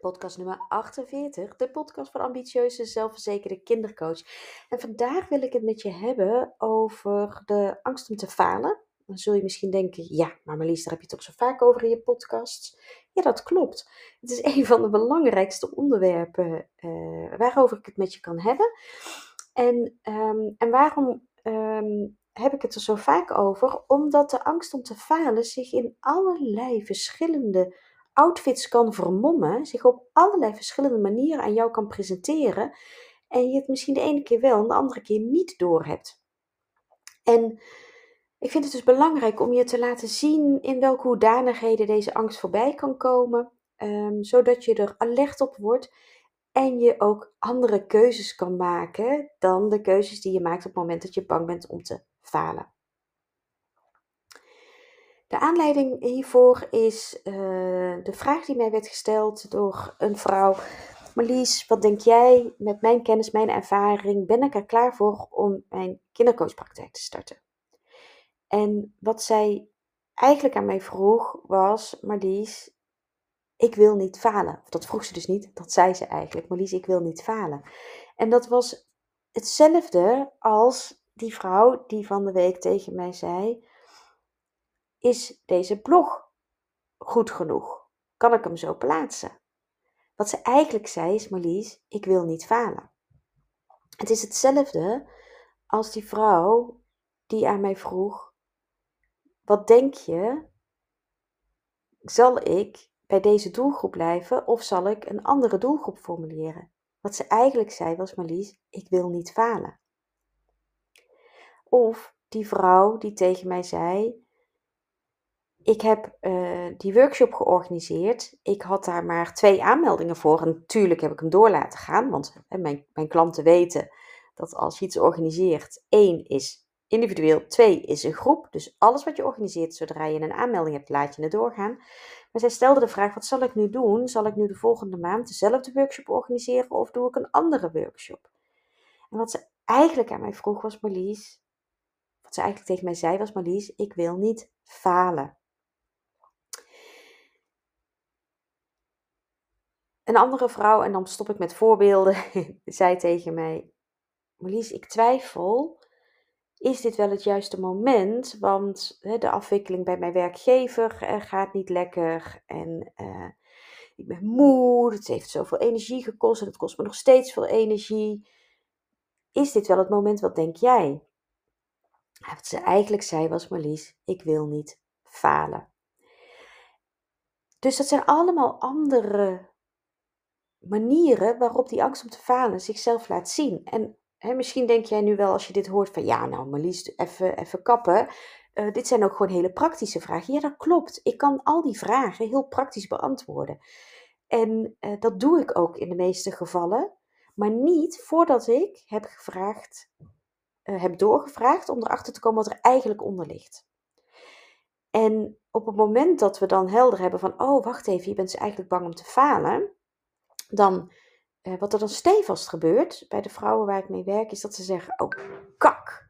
podcast nummer 48, de podcast van ambitieuze, zelfverzekerde kindercoach. En vandaag wil ik het met je hebben over de angst om te falen. Dan zul je misschien denken, ja, maar Marlies, daar heb je het toch zo vaak over in je podcasts. Ja, dat klopt. Het is een van de belangrijkste onderwerpen uh, waarover ik het met je kan hebben. En, um, en waarom um, heb ik het er zo vaak over? Omdat de angst om te falen zich in allerlei verschillende outfits kan vermommen, zich op allerlei verschillende manieren aan jou kan presenteren en je het misschien de ene keer wel en de andere keer niet doorhebt. En ik vind het dus belangrijk om je te laten zien in welke hoedanigheden deze angst voorbij kan komen, um, zodat je er alert op wordt en je ook andere keuzes kan maken dan de keuzes die je maakt op het moment dat je bang bent om te falen. De aanleiding hiervoor is uh, de vraag die mij werd gesteld door een vrouw. Marlies, wat denk jij met mijn kennis, mijn ervaring? Ben ik er klaar voor om mijn kindercoachpraktijk te starten? En wat zij eigenlijk aan mij vroeg was: Marlies, ik wil niet falen. Dat vroeg ze dus niet, dat zei ze eigenlijk. Marlies, ik wil niet falen. En dat was hetzelfde als die vrouw die van de week tegen mij zei is deze blog goed genoeg? Kan ik hem zo plaatsen? Wat ze eigenlijk zei is, Marlies, ik wil niet falen. Het is hetzelfde als die vrouw die aan mij vroeg, wat denk je, zal ik bij deze doelgroep blijven of zal ik een andere doelgroep formuleren? Wat ze eigenlijk zei was, Marlies, ik wil niet falen. Of die vrouw die tegen mij zei, ik heb uh, die workshop georganiseerd. Ik had daar maar twee aanmeldingen voor. En natuurlijk heb ik hem door laten gaan. Want hè, mijn, mijn klanten weten dat als je iets organiseert, één is individueel, twee is een groep. Dus alles wat je organiseert, zodra je een aanmelding hebt, laat je het doorgaan. Maar zij stelde de vraag: wat zal ik nu doen? Zal ik nu de volgende maand dezelfde workshop organiseren of doe ik een andere workshop? En wat ze eigenlijk aan mij vroeg was: Marlies, wat ze eigenlijk tegen mij zei was: Marlies, ik wil niet falen. Een andere vrouw, en dan stop ik met voorbeelden, zei tegen mij: Marlies, ik twijfel. Is dit wel het juiste moment? Want hè, de afwikkeling bij mijn werkgever uh, gaat niet lekker. En uh, ik ben moe. Het heeft zoveel energie gekost. En het kost me nog steeds veel energie. Is dit wel het moment? Wat denk jij? Wat ze eigenlijk zei was: Marlies, ik wil niet falen. Dus dat zijn allemaal andere manieren waarop die angst om te falen zichzelf laat zien. En hè, misschien denk jij nu wel als je dit hoort van ja, nou Marlies, even, even kappen. Uh, dit zijn ook gewoon hele praktische vragen. Ja, dat klopt. Ik kan al die vragen heel praktisch beantwoorden. En uh, dat doe ik ook in de meeste gevallen. Maar niet voordat ik heb gevraagd, uh, heb doorgevraagd om erachter te komen wat er eigenlijk onder ligt. En op het moment dat we dan helder hebben van, oh wacht even, je bent dus eigenlijk bang om te falen, dan, eh, wat er dan stevast gebeurt bij de vrouwen waar ik mee werk, is dat ze zeggen: Oh, kak,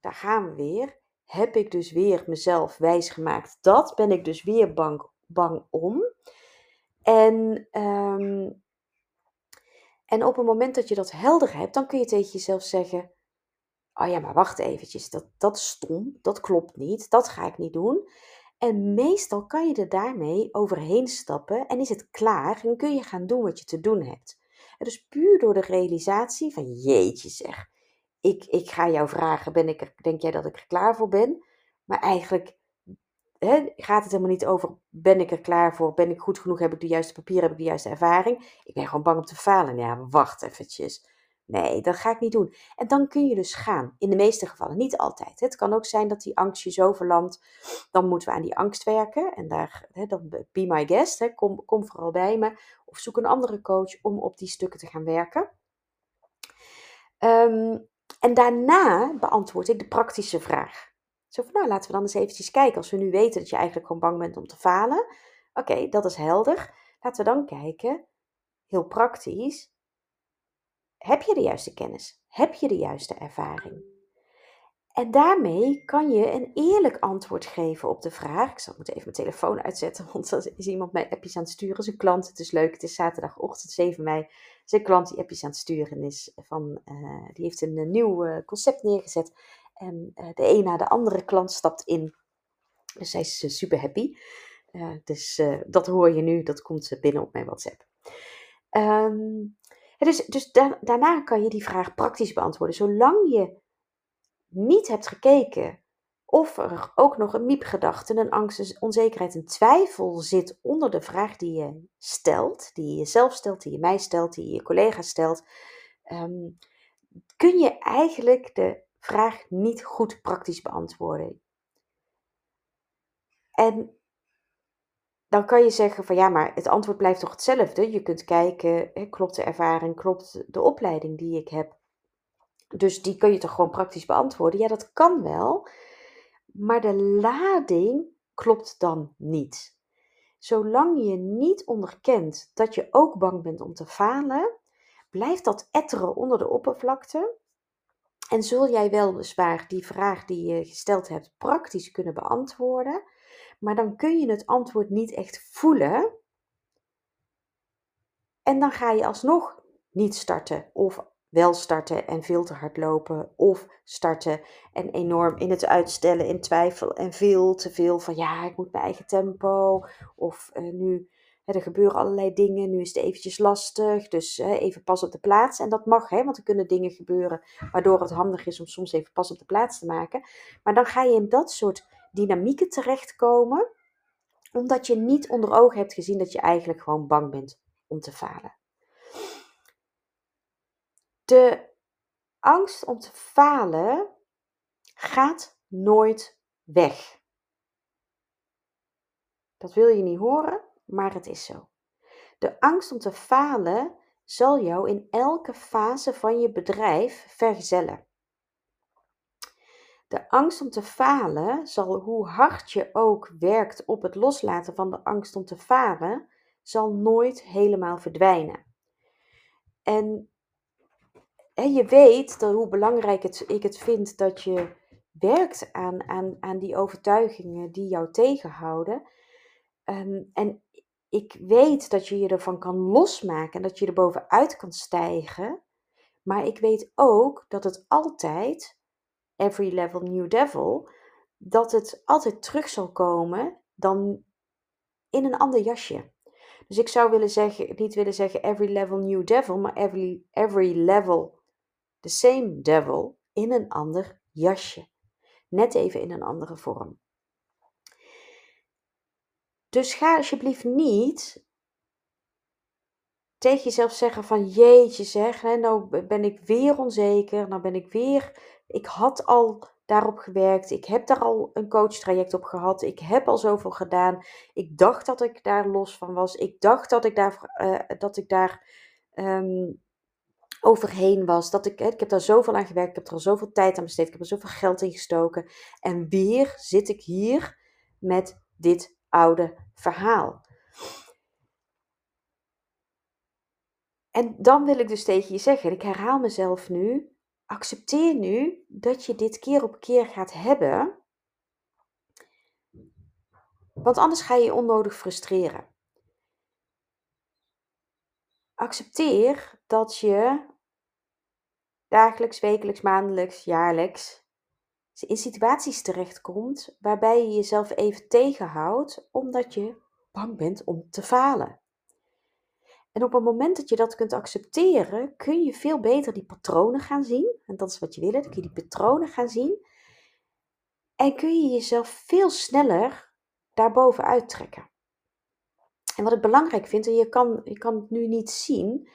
daar gaan we weer. Heb ik dus weer mezelf wijsgemaakt? Dat ben ik dus weer bang, bang om. En, ehm, en op het moment dat je dat helder hebt, dan kun je tegen jezelf zeggen: Oh ja, maar wacht eventjes, dat, dat is stom, dat klopt niet, dat ga ik niet doen. En meestal kan je er daarmee overheen stappen en is het klaar en kun je gaan doen wat je te doen hebt. En dus puur door de realisatie van jeetje zeg, ik, ik ga jou vragen, ben ik er, denk jij dat ik er klaar voor ben? Maar eigenlijk hè, gaat het helemaal niet over, ben ik er klaar voor, ben ik goed genoeg, heb ik de juiste papieren, heb ik de juiste ervaring? Ik ben gewoon bang om te falen. Ja, wacht eventjes. Nee, dat ga ik niet doen. En dan kun je dus gaan. In de meeste gevallen, niet altijd. Het kan ook zijn dat die angst je zo verlamt. Dan moeten we aan die angst werken. En daar, hè, dan be my guest. Hè, kom, kom vooral bij me. Of zoek een andere coach om op die stukken te gaan werken. Ehm, en daarna beantwoord ik de praktische vraag. Zo van, nou, laten we dan eens eventjes kijken. Als we nu weten dat je eigenlijk gewoon bang bent om te falen. Oké, dat is helder. Laten we dan kijken, heel praktisch, heb je de juiste kennis? Heb je de juiste ervaring? En daarmee kan je een eerlijk antwoord geven op de vraag. Ik zal moeten even mijn telefoon uitzetten, want er is iemand mij appjes aan het sturen. Een klant, het is leuk. Het is zaterdagochtend 7 mei. Een klant die appjes aan het sturen is. Van, uh, die heeft een, een nieuw uh, concept neergezet. En de een na de andere klant stapt in. Dus zij is super happy. dus dat hoor je nu, dat komt binnen op mijn WhatsApp. Um, dus da daarna kan je die vraag praktisch beantwoorden. Zolang je niet hebt gekeken of er ook nog een miepgedachte, een angst, onzekerheid, een twijfel zit onder de vraag die je stelt, die je jezelf stelt, die je mij stelt, die je collega stelt, um, kun je eigenlijk de vraag niet goed praktisch beantwoorden. En dan kan je zeggen van ja, maar het antwoord blijft toch hetzelfde. Je kunt kijken, hè, klopt de ervaring, klopt de opleiding die ik heb. Dus die kun je toch gewoon praktisch beantwoorden? Ja, dat kan wel. Maar de lading klopt dan niet. Zolang je niet onderkent dat je ook bang bent om te falen, blijft dat etteren onder de oppervlakte. En zul jij weliswaar die vraag die je gesteld hebt praktisch kunnen beantwoorden, maar dan kun je het antwoord niet echt voelen. En dan ga je alsnog niet starten of wel starten en veel te hard lopen of starten en enorm in het uitstellen, in twijfel en veel te veel van ja, ik moet mijn eigen tempo of uh, nu hè, er gebeuren allerlei dingen, nu is het eventjes lastig, dus even pas op de plaats en dat mag, hè, want er kunnen dingen gebeuren waardoor het handig is om soms even pas op de plaats te maken, maar dan ga je in dat soort dynamieken terechtkomen omdat je niet onder ogen hebt gezien dat je eigenlijk gewoon bang bent om te falen. De angst om te falen gaat nooit weg. Dat wil je niet horen, maar het is zo. De angst om te falen zal jou in elke fase van je bedrijf vergezellen. De angst om te falen zal, hoe hard je ook werkt op het loslaten van de angst om te falen, zal nooit helemaal verdwijnen. En je weet dat hoe belangrijk ik het vind dat je werkt aan, aan, aan die overtuigingen die jou tegenhouden. Ehm, en ik weet dat je je ervan kan losmaken en dat je er bovenuit kan stijgen. Maar ik weet ook dat het altijd, every level new devil, dat het altijd terug zal komen dan in een ander jasje. Dus ik zou willen zeggen, niet willen zeggen every level new devil, maar every, every level the same devil in een ander jasje. Net even in een andere vorm. Dus ga alsjeblieft niet tegen jezelf zeggen van jeetje zeg, nou ben ik weer onzeker, nou ben ik weer, ik had al daarop gewerkt, ik heb daar al een coachtraject op gehad, ik heb al zoveel gedaan, ik dacht dat ik daar los van was, ik dacht dat ik daar, uh, dat ik daar um, overheen was. Dat ik, ik heb daar zoveel aan gewerkt, ik heb er al zoveel tijd aan besteed, ik heb er zoveel geld in gestoken. En weer zit ik hier met dit oude verhaal. En dan wil ik dus tegen je zeggen, ik herhaal mezelf nu, accepteer nu dat je dit keer op keer gaat hebben. Want anders ga je je onnodig frustreren. Accepteer dat je dagelijks, wekelijks, maandelijks, jaarlijks in situaties terechtkomt waarbij je jezelf even tegenhoudt omdat je bang bent om te falen. En op het moment dat je dat kunt accepteren, kun je veel beter die patronen gaan zien. En dat is wat je wil, dan kun je die patronen gaan zien. En kun je jezelf veel sneller daarboven uittrekken. En wat ik belangrijk vind, en je kan, je kan het nu niet zien,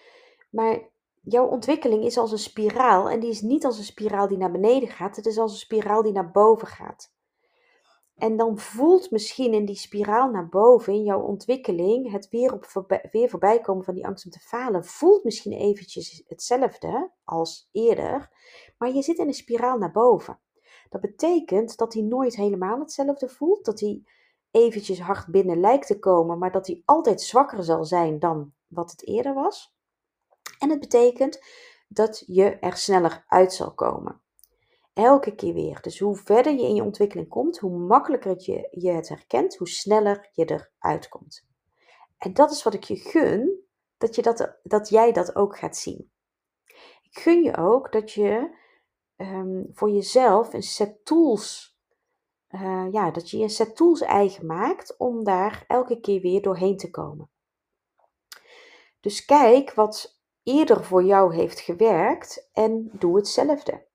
maar jouw ontwikkeling is als een spiraal en die is niet als een spiraal die naar beneden gaat, het is als een spiraal die naar boven gaat. En dan voelt misschien in die spiraal naar boven, in jouw ontwikkeling, het weer, op voorbij, weer voorbij komen van die angst om te falen, voelt misschien eventjes hetzelfde als eerder, maar je zit in een spiraal naar boven. Dat betekent dat hij nooit helemaal hetzelfde voelt, dat hij eventjes hard binnen lijkt te komen, maar dat hij altijd zwakker zal zijn dan wat het eerder was. En het betekent dat je er sneller uit zal komen. Elke keer weer. Dus hoe verder je in je ontwikkeling komt, hoe makkelijker je, je het herkent, hoe sneller je eruit komt. En dat is wat ik je gun, dat, je dat, dat jij dat ook gaat zien. Ik gun je ook dat je ehm, voor jezelf een set tools, uh, ja, dat je een set tools eigen maakt om daar elke keer weer doorheen te komen. Dus kijk wat eerder voor jou heeft gewerkt en doe hetzelfde.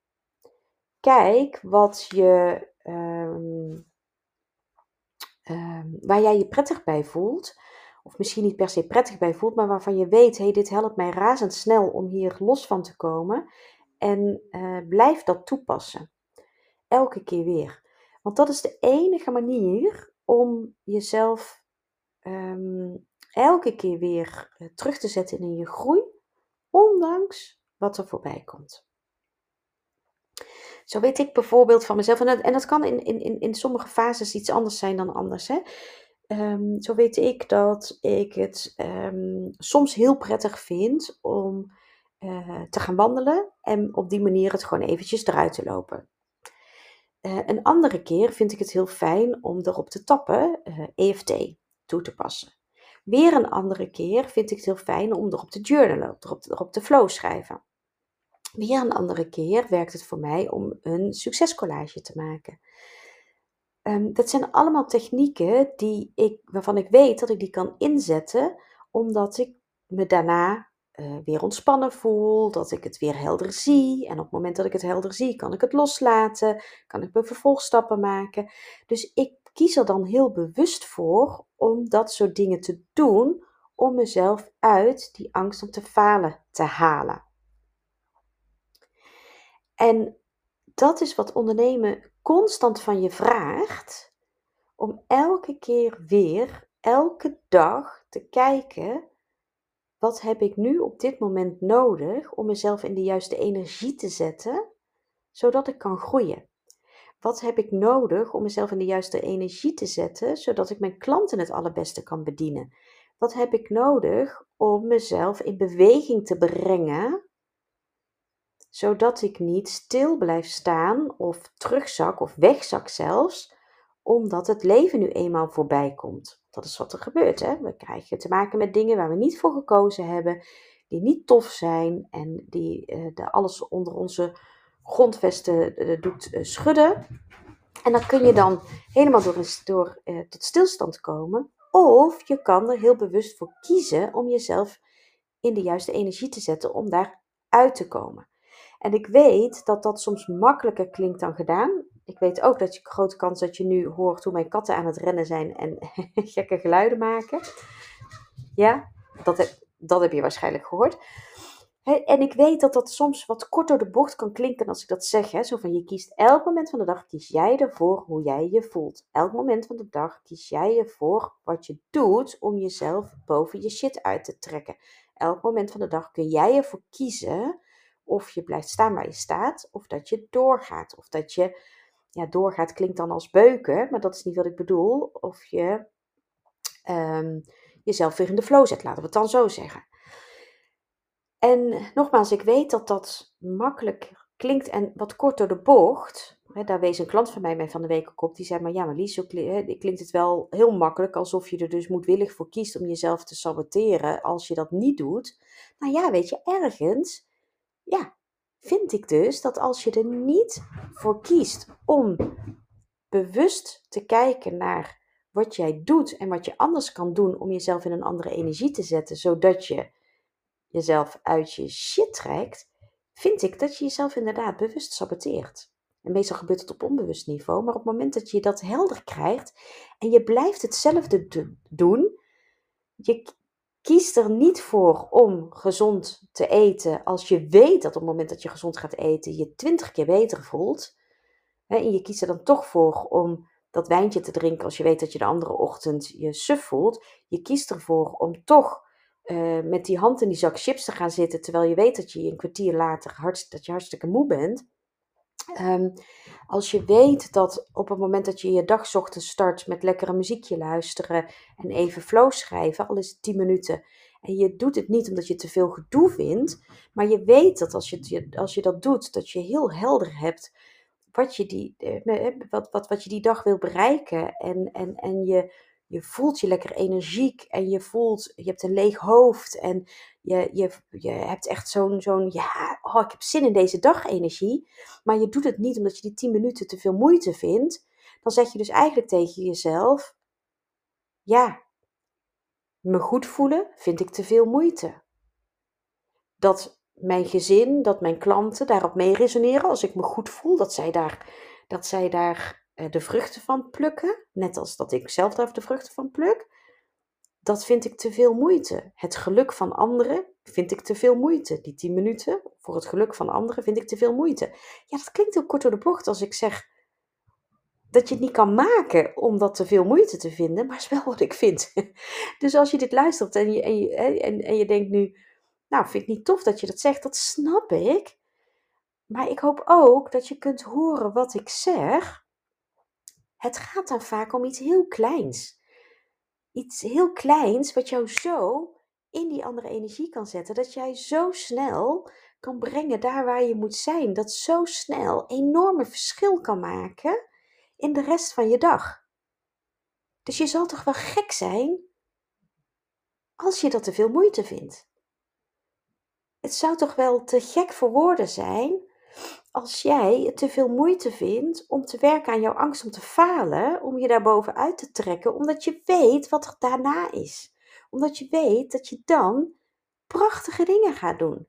Kijk wat je, um, um, waar jij je prettig bij voelt of misschien niet per se prettig bij voelt, maar waarvan je weet, hey, dit helpt mij razendsnel om hier los van te komen. En uh, blijf dat toepassen. Elke keer weer. Want dat is de enige manier om jezelf um, elke keer weer uh, terug te zetten in je groei, ondanks wat er voorbij komt. Zo weet ik bijvoorbeeld van mezelf, en dat, en dat kan in, in, in sommige fases iets anders zijn dan anders. Hè? Um, zo weet ik dat ik het um, soms heel prettig vind om uh, te gaan wandelen en op die manier het gewoon eventjes eruit te lopen. Uh, een andere keer vind ik het heel fijn om erop te tappen, uh, eh, EFT toe te passen. Weer een andere keer vind ik het heel fijn om erop te journalen, erop, erop te flow schrijven. Weer een andere keer werkt het voor mij om een succescollage te maken. Um, dat zijn allemaal technieken die ik, waarvan ik weet dat ik die kan inzetten, omdat ik me daarna uh, weer ontspannen voel, dat ik het weer helder zie. En op het moment dat ik het helder zie, kan ik het loslaten, kan ik mijn vervolgstappen maken. Dus ik kies er dan heel bewust voor om dat soort dingen te doen, om mezelf uit die angst om te falen te halen. En dat is wat ondernemen constant van je vraagt om elke keer weer, elke dag te kijken, wat heb ik nu op dit moment nodig om mezelf in de juiste energie te zetten, zodat ik kan groeien? Wat heb ik nodig om mezelf in de juiste energie te zetten, zodat ik mijn klanten het allerbeste kan bedienen? Wat heb ik nodig om mezelf in beweging te brengen, zodat ik niet stil blijf staan of terugzak of wegzak zelfs, omdat het leven nu eenmaal voorbij komt. Dat is wat er gebeurt. Hè? We krijgen te maken met dingen waar we niet voor gekozen hebben, die niet tof zijn en die uh, de alles onder onze grondvesten uh, doet uh, schudden. En dan kun je dan helemaal door, door tot stilstand komen. Of je kan er heel bewust voor kiezen om jezelf in de juiste energie te zetten om daar uit te komen. En ik weet dat dat soms makkelijker klinkt dan gedaan. Ik weet ook dat je grote kans dat je nu hoort hoe mijn katten aan het rennen zijn en gekke geluiden maken. Ja, dat heb, dat heb je waarschijnlijk gehoord. en ik weet dat dat soms wat kort door de bocht kan klinken als ik dat zeg. Hè? Zo van je kiest elk moment van de dag, kies jij ervoor hoe jij je voelt. Elk moment van de dag kies jij ervoor wat je doet om jezelf boven je shit uit te trekken. Elk moment van de dag kun jij ervoor kiezen of je blijft staan waar je staat, of dat je doorgaat. Of dat je, ja, doorgaat klinkt dan als beuken, maar dat is niet wat ik bedoel. Of je um, jezelf weer in de flow zet, laten we het dan zo zeggen. En nogmaals, ik weet dat dat makkelijk klinkt en wat kort door de bocht. Daar wees een klant van mij van de week ook op. Die zei, maar ja, maar Lies, klinkt het wel heel makkelijk. Alsof je er dus moedwillig voor kiest om jezelf te saboteren als je dat niet doet. Nou ja, weet je, ergens ja, vind ik dus dat als je er niet voor kiest om bewust te kijken naar wat jij doet en wat je anders kan doen om jezelf in een andere energie te zetten, zodat je jezelf uit je shit trekt, vind ik dat je jezelf inderdaad bewust saboteert. En meestal gebeurt het op onbewust niveau, maar op het moment dat je dat helder krijgt en je blijft hetzelfde doen, je, Kies er niet voor om gezond te eten als je weet dat op het moment dat je gezond gaat eten je twintig keer beter voelt. En je kiest er dan toch voor om dat wijntje te drinken als je weet dat je de andere ochtend je suf voelt. Je kiest ervoor om toch uh, met die hand in die zak chips te gaan zitten terwijl je weet dat je een kwartier later hart, dat je hartstikke moe bent. Um, als je weet dat op het moment dat je je dag ochtends start met lekkere muziekje luisteren en even flow schrijven, al is het 10 minuten, en je doet het niet omdat je te veel gedoe vindt, maar je weet dat als je, als je dat doet, dat je heel helder hebt wat je die, eh, wat, wat, wat je die dag wil bereiken. En, en, en je, je voelt je lekker energiek en je voelt, je hebt een leeg hoofd en je, je, je hebt echt zo'n, zo'n ja, oh, ik heb zin in deze dag energie. Maar je doet het niet omdat je die 10 minuten te veel moeite vindt. Dan zeg je dus eigenlijk tegen jezelf, ja, me goed voelen vind ik te veel moeite. Dat mijn gezin, dat mijn klanten daarop mee resoneren als ik me goed voel, dat zij daar, dat zij daar de vruchten van plukken, net als dat ik zelf daar de vruchten van pluk, dat vind ik te veel moeite. Het geluk van anderen vind ik te veel moeite. Die 10 minuten voor het geluk van anderen vind ik te veel moeite. Ja, dat klinkt heel kort door de bocht als ik zeg dat je het niet kan maken om dat te veel moeite te vinden, maar is wel wat ik vind. Dus als je dit luistert en je, en je, en, en je denkt nu, nou, vind ik niet tof dat je dat zegt, dat snap ik. Maar ik hoop ook dat je kunt horen wat ik zeg. Het gaat dan vaak om iets heel kleins. Iets heel kleins wat jou zo in die andere energie kan zetten. Dat jij zo snel kan brengen daar waar je moet zijn. Dat zo snel enorme verschil kan maken in de rest van je dag. Dus je zal toch wel gek zijn als je dat te veel moeite vindt. Het zou toch wel te gek voor woorden zijn als jij het te veel moeite vindt om te werken aan jouw angst om te falen, om je daar bovenuit te trekken, omdat je weet wat er daarna is. Omdat je weet dat je dan prachtige dingen gaat doen.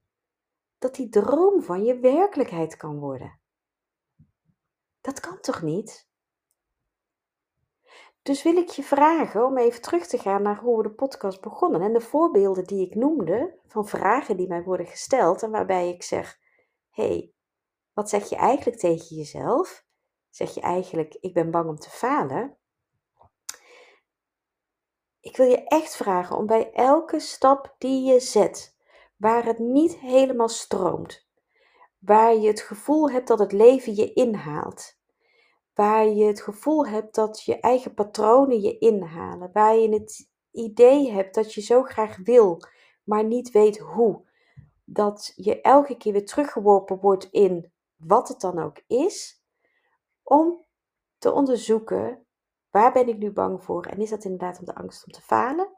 Dat die droom van je werkelijkheid kan worden. Dat kan toch niet? Dus wil ik je vragen om even terug te gaan naar hoe we de podcast begonnen en de voorbeelden die ik noemde van vragen die mij worden gesteld en waarbij ik zeg: hey, wat zeg je eigenlijk tegen jezelf? Zeg je eigenlijk: ik ben bang om te falen? Ik wil je echt vragen om bij elke stap die je zet, waar het niet helemaal stroomt, waar je het gevoel hebt dat het leven je inhaalt, waar je het gevoel hebt dat je eigen patronen je inhalen, waar je het idee hebt dat je zo graag wil, maar niet weet hoe, dat je elke keer weer teruggeworpen wordt in wat het dan ook is, om te onderzoeken waar ben ik nu bang voor en is dat inderdaad om de angst om te falen,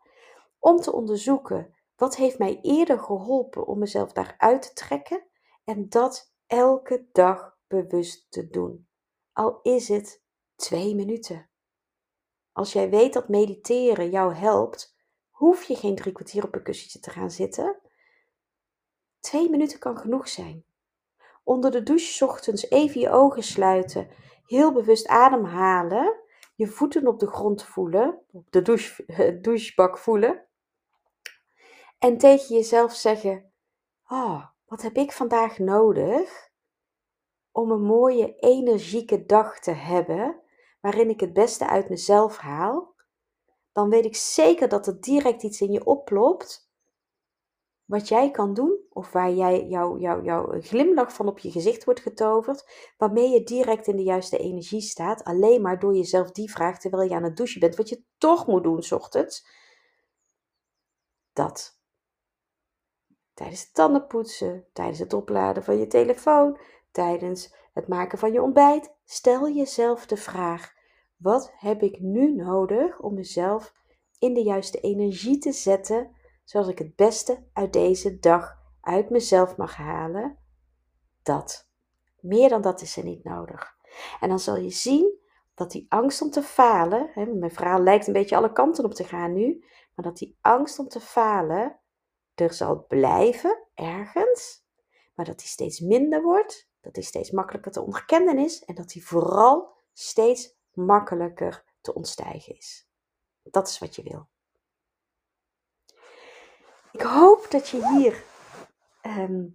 om te onderzoeken wat heeft mij eerder geholpen om mezelf daaruit te trekken en dat elke dag bewust te doen al is het twee minuten. Als jij weet dat mediteren jou helpt, hoef je geen drie kwartier op een kussentje te gaan zitten. Twee minuten kan genoeg zijn. Onder de douche ochtends even je ogen sluiten, heel bewust ademhalen, je voeten op de grond voelen, op de douche, douchebak voelen. En tegen jezelf zeggen: Oh, wat heb ik vandaag nodig om een mooie, energieke dag te hebben, waarin ik het beste uit mezelf haal, dan weet ik zeker dat er direct iets in je oplopt wat jij kan doen, of waar jij jouw jou, jou glimlach van op je gezicht wordt getoverd, waarmee je direct in de juiste energie staat, alleen maar door jezelf die vraag terwijl je aan het douchen bent, wat je toch moet doen s ochtends. Dat. Tijdens het tandenpoetsen, tijdens het opladen van je telefoon, tijdens het maken van je ontbijt, stel jezelf de vraag: wat heb ik nu nodig om mezelf in de juiste energie te zetten, zodat ik het beste uit deze dag uit mezelf mag halen? Dat. Meer dan dat is er niet nodig. En dan zal je zien dat die angst om te falen, hè, mijn verhaal lijkt een beetje alle kanten op te gaan nu, maar dat die angst om te falen er zal blijven ergens, maar dat die steeds minder wordt dat die steeds makkelijker te onderkennen is en dat die vooral steeds makkelijker te ontstijgen is. Dat is wat je wil. Ik hoop dat je hier ehm,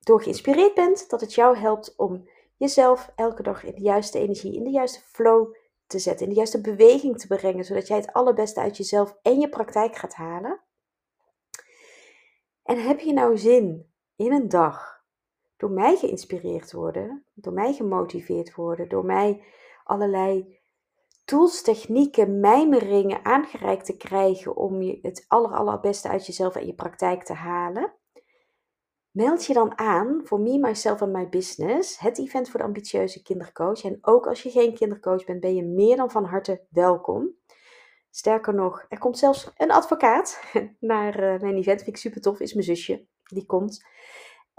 door geïnspireerd bent, dat het jou helpt om jezelf elke dag in de juiste energie, in de juiste flow te zetten, in de juiste beweging te brengen, zodat jij het allerbeste uit jezelf en je praktijk gaat halen. En heb je nou zin in een dag door mij geïnspireerd worden, door mij gemotiveerd worden, door mij allerlei tools, technieken, mijmeringen aangereikt te krijgen om je het aller, allerbeste uit jezelf en je praktijk te halen. Meld je dan aan voor Me, Myself and My Business, het event voor de ambitieuze kindercoach. En ook als je geen kindercoach bent, ben je meer dan van harte welkom. Sterker nog, er komt zelfs een advocaat naar uh, mijn event. Vind ik super tof, is mijn zusje. Die komt.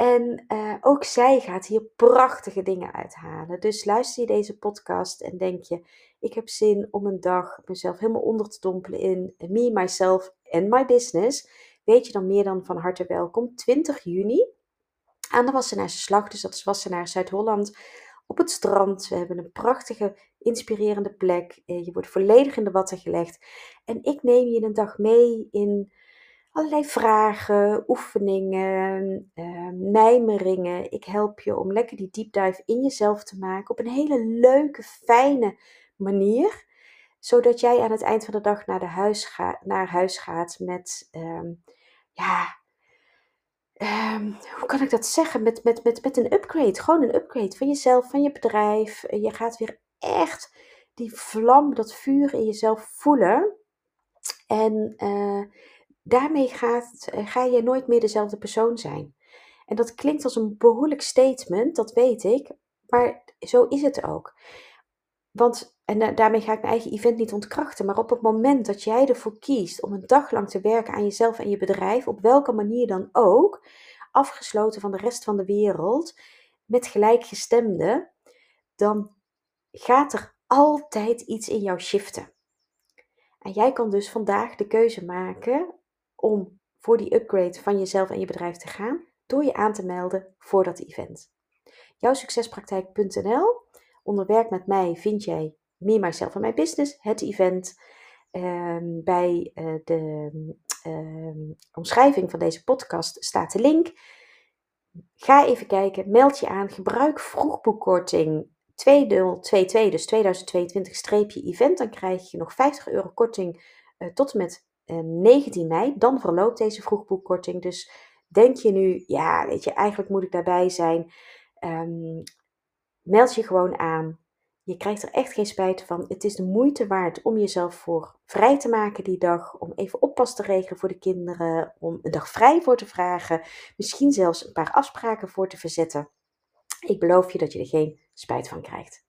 En uh, ook zij gaat hier prachtige dingen uithalen. Dus luister je deze podcast en denk je: ik heb zin om een dag mezelf helemaal onder te dompelen in me, myself en my business. Weet je dan meer dan van harte welkom. 20 juni aan de Wassenaarse Slag, dus dat is Wassenaar Zuid-Holland. Op het strand. We hebben een prachtige, inspirerende plek. Eh, je wordt volledig in de watten gelegd. En ik neem je een dag mee in allerlei vragen, oefeningen, uh, mijmeringen. Ik help je om lekker die deep dive in jezelf te maken op een hele leuke, fijne manier. Zodat jij aan het eind van de dag naar, de huis, naar huis gaat met, ehm, ja, um, hoe kan ik dat zeggen? Met, met, met, met een upgrade. Gewoon een upgrade van jezelf, van je bedrijf. Je gaat weer echt die vlam, dat vuur in jezelf voelen. En uh, daarmee eh, ga je nooit meer dezelfde persoon zijn. En dat klinkt als een behoorlijk statement, dat weet ik. Maar zo is het ook. Want, en daarmee ga ik mijn eigen event niet ontkrachten, maar op het moment dat jij ervoor kiest om een dag lang te werken aan jezelf en je bedrijf, op welke manier dan ook, afgesloten van de rest van de wereld, met gelijkgestemden, dan gaat er altijd iets in jou shiften. En jij kan dus vandaag de keuze maken om voor die upgrade van jezelf en je bedrijf te gaan door je aan te melden voor dat event. Jouwsuccespraktijk.nl Onder werk met mij vind jij Me, Myself en My Business, het event. Um, bij uh, de um, omschrijving van deze podcast staat de link. Ga even kijken, meld je aan, gebruik vroegboekkorting 2022, dus 2022-event. Dan krijg je nog 50 euro korting uh, tot en met 19 mei. Dan verloopt deze vroegboekkorting. Dus denk je nu, ja, weet je, eigenlijk moet ik daarbij zijn. Um, meld je gewoon aan. Je krijgt er echt geen spijt van. Het is de moeite waard om jezelf voor vrij te maken die dag. Om even oppas te regelen voor de kinderen. Om een dag vrij voor te vragen. Misschien zelfs een paar afspraken voor te verzetten. Ik beloof je dat je er geen spijt van krijgt.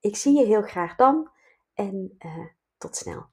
Ik zie je heel graag dan. En uh, tot snel.